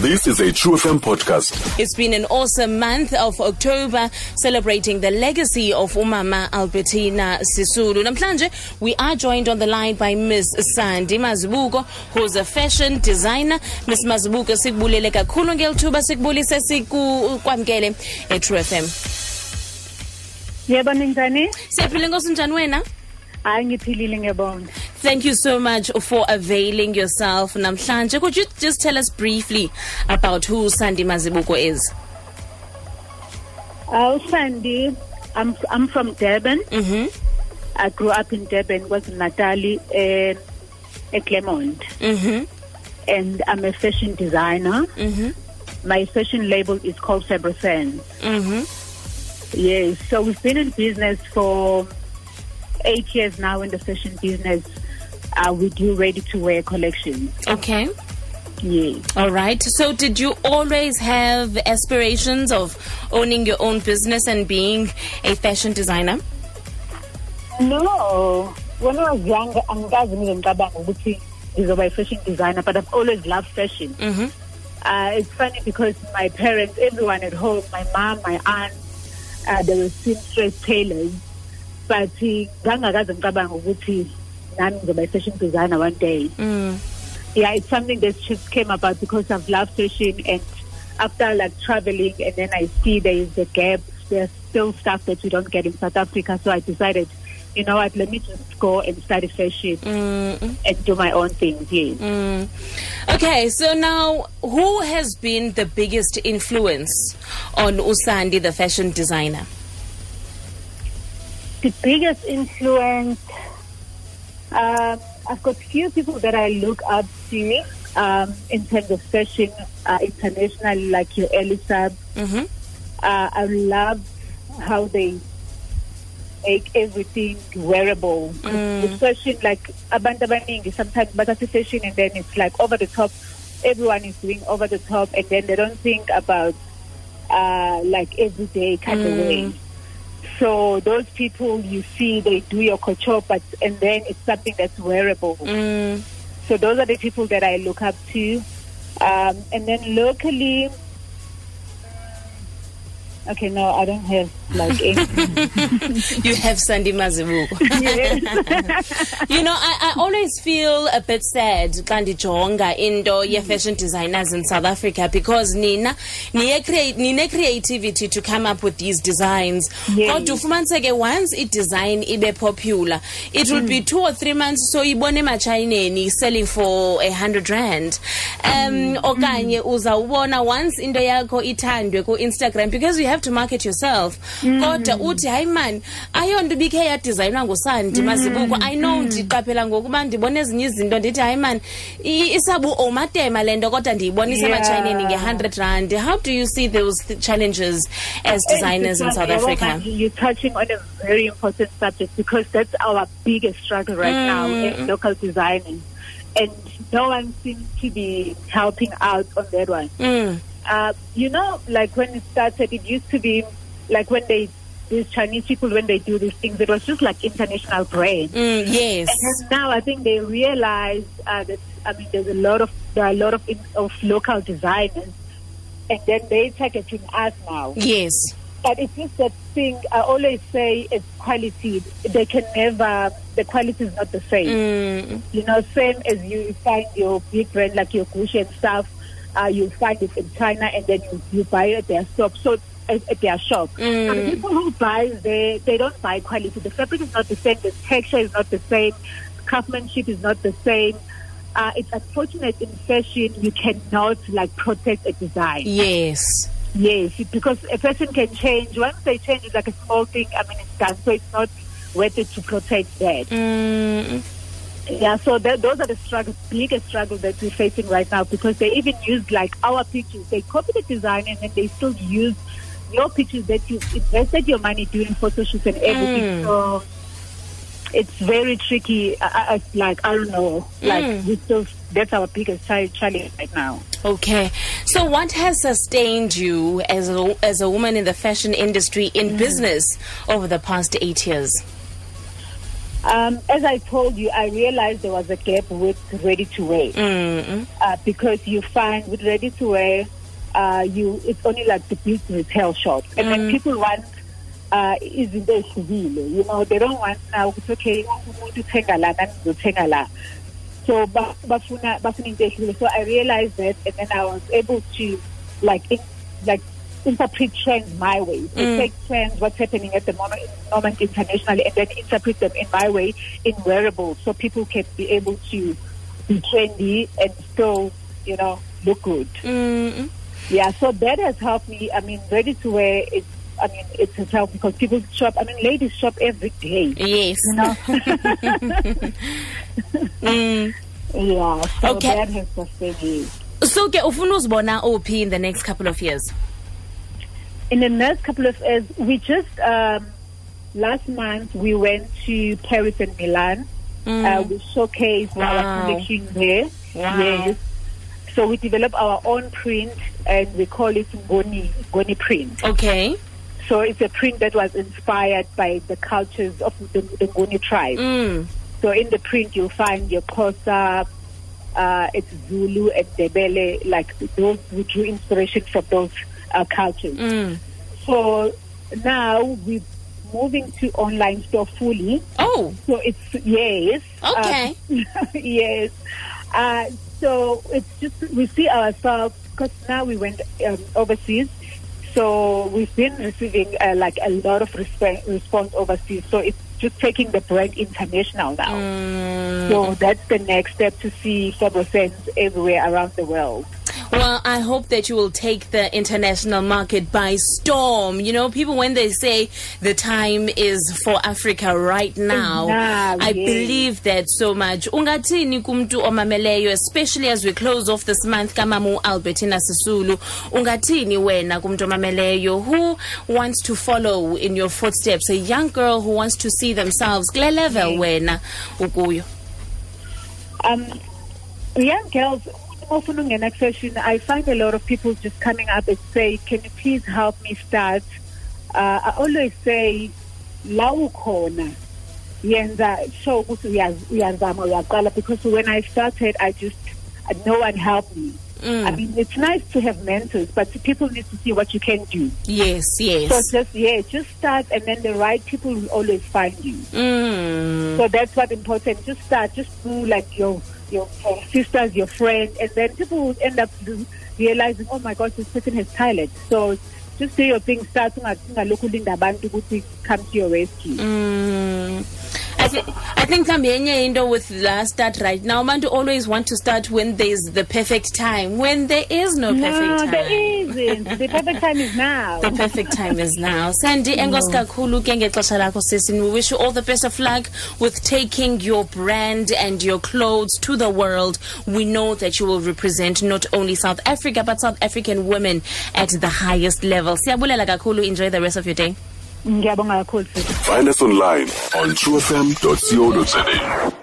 This is a True FM podcast. It's been an awesome month of October celebrating the legacy of Umama Albertina Sisulu. Namhlanje, we are joined on the line by Ms. Sandy Mazibuko, who's a fashion designer. Ms. Mazibuko, sikubulele kakhulu ngelithuba sikubulise sikukwamkele e-True FM. Yebo ninjani? Siyaphila nkosi njani wena? Hayi ngiphilile ngiyabonga. Thank you so much for availing yourself namhlanje. Could you just tell us briefly about who Sandi Mazibuko is? Uh, Sandi, I'm I'm from Durban. Mhm. I grew up in Durban, was in Natali and at Clermont. Mhm. And I'm a fashion designer. Mhm. My fashion label is called Fabrosanz. Mhm. Yes, so we've been in business for eight years now in the fashion business. Uh, we do ready-to-wear collections. Okay. Yes. All right. So, did you always have aspirations of owning your own business and being a fashion designer? No, when I was young, angikazi ngize ngicabanga ukuthi ngizoba a fashion designer, but I've always loved fashion. Mm-hmm. Uh, it's funny because my parents, everyone at home, my mom, my aunt, uh, they were seamstress tailors, but ngangakaze ngicabanga ukuthi nami ngizoba a fashion designer one day. Mm. Yeah, it's something that just came about because I've loved fashion and after like traveling and then I see there is a gap, there's still stuff that we don't get in South Africa. So I decided, you know what, let me just go and study fashion Mm. and do my own things, yes. Mm. Okay. So now, who has been the biggest influence on Usandi, the fashion designer? The biggest influence, um, I've got few people that I look up to um, in terms of fashion uh, internationally, like your Elie Saab. Mm-hmm. Uh, I love how they make everything wearable. Mm. The fashion, like abantu abaningi, sometimes but fashion and then it's like over the top. Everyone is doing over the top, and then they don't think about uh, like everyday kind of Mm. So those people you see, they do your couture, but and then it's something that's wearable. Mm. So those are the people that I look up to. Um, and then locally, okay, no, I don't have like. You have Sandi Mazibuko. Yes. you know, I, I always feel a bit sad xa ndijonga into ye-fashion designers in South Africa because nina niye create nine creativity to come up with these designs. Yes. Once it design, ibe popular, it will be two or three months so ibone emachayineni selling for a hundred rand. Um okanye uzawubona once into yakho ithandwe ku-Instagram because you have to market yourself. Kodwa uthi hayi man ayonto ibikhe yadesignwa ngusandi mazibuko. I know ndiqaphela ngokuba ndibona ezinye izinto ndithi hayi man i- isabu omatema le nto kodwa ndiyibona isemachayineni Yeah. nge-hundred rand. How do you see those th- challenges as designers in south africa? You're touching on a very important subject because that's our biggest struggle right now in local designing. And no one seems to be helping out on that one. Mm. Uh, you know, like when it started, it used to be like when they, these Chinese people, when they do these things, it was just like international brands. Mm, yes And now I think they realize uh, that I mean there's a lot of there are a lot of in, of local designers, and then they targeting us now. yes But it's just that thing I always say it's quality. They can never the quality is not the same. mm. You know, same as you find your big brand like your Gucci and stuff. Uh, you find it in China and then you, you buy it at their shop. So at, at their shop. Mm. People who buy they they don't buy quality. The fabric is not the same. The texture is not the same. Craftsmanship is not the same. Uh, it's unfortunate in fashion you cannot like protect a design. yes Yes, because a person can change. Once they change, it's like a small thing. I mean, it's done, so it's not worth it to protect that. mm. Yeah, so th- those are the struggles, biggest struggles that we're facing right now because they even use like our pictures. They copy the design and then they still use your pictures that you invested your money doing photo shoots and everything. Mm. So it's very tricky. I, I, like I don't know, like Mm. we still that's our biggest challenge right now. Okay. So what has sustained you as a, as a woman in the fashion industry in business over the past eight years? Um, as I told you, I realized there was a gap with ready to wear Mm-mm. uh, because you find with ready to wear, uh, you it's only like the big retail shop, and then people want uh, izinto ehlukile. You know, they don't want now. It's okay. umuntu uthenga la, nami ngizothenga la. So ba- bafuna bafuna into ehlukile. So I realized that, and then I was able to like in, like interpret trends my way. So take trends, what's happening at the moment, moment internationally, and then interpret them in my way in wearables, so people can be able to be trendy and still, you know, look good. Mm-mm. Yeah, so that has helped me. I mean, ready to wear. It's, I mean, it has helped because people shop. I mean, ladies shop every day. Yes. You know. Mm. yeah. So Okay. that has sustained me. So ke ufuna uzibona uphi in the next couple of years? In the next couple of years, we just um, last month we went to Paris and Milan. Uh, we showcased Wow. our collection there. Wow. Yes. So we developed our own print, and we call it Goni, Ngoni print. Okay. So it's a print that was inspired by the cultures of the, the tribe. Mm. So in the print, you'll find your Xhosa, uh, it's Zulu and Debele, like those who drew inspiration from those uh, cultures. Mm. So now we're moving to online store fully. Oh. So it's yes. Okay. Uh, yes. Uh, so it's just we see ourselves because now we went um, overseas. So we've been receiving uh, like a lot of resp- response overseas. So it's just taking the brand international now. Mm. So that's the next step to see Fabrosanz everywhere around the world. Well, I hope that you will take the international market by storm. You know, people when they say the time is for Africa right now, I yes. believe that so much. Ungathini kumntu omameleyo, especially as we close off this month kamamu Albertina Sisulu. Ungathini wena kumntu omameleyo who wants to follow in your footsteps, a young girl who wants to see themselves kule level wena ukuyo. Um, young girls, often in next session, I find a lot of people just coming up and say, "Can you please help me start?" Uh, I always say, "La ukhona." yenza sure ukuthi uyaz- uyazama uyaqala because when I started I just no one helped me Mm. I mean it's nice to have mentors but people need to see what you can do Yes, yes. so just yeah just start and then the right people will always find you Mm. so that's what important. Just start. Just do like your your uh, sisters, your friends, and then people would end up realizing, oh my gosh, this person has talent. So just do your thing. Start ungalokhu ulinda abantu ukuthi come to your rescue. Mm. I, th- I think mhlawumbi yenye into with la start right now. Abantu always want to start when there's the perfect time. When there is no perfect No, time. there isn't. The perfect time is now. the perfect time is now. Sandi enkosi kakhulu ke ngexesha lakho sisi. We wish you all the best of luck with taking your brand and your clothes to the world. We know that you will represent not only south africa but south african women at the highest level. Siyabulela kakhulu. Enjoy the rest of your day Ngiyabonga kakhulu. us online on truefm.co.za.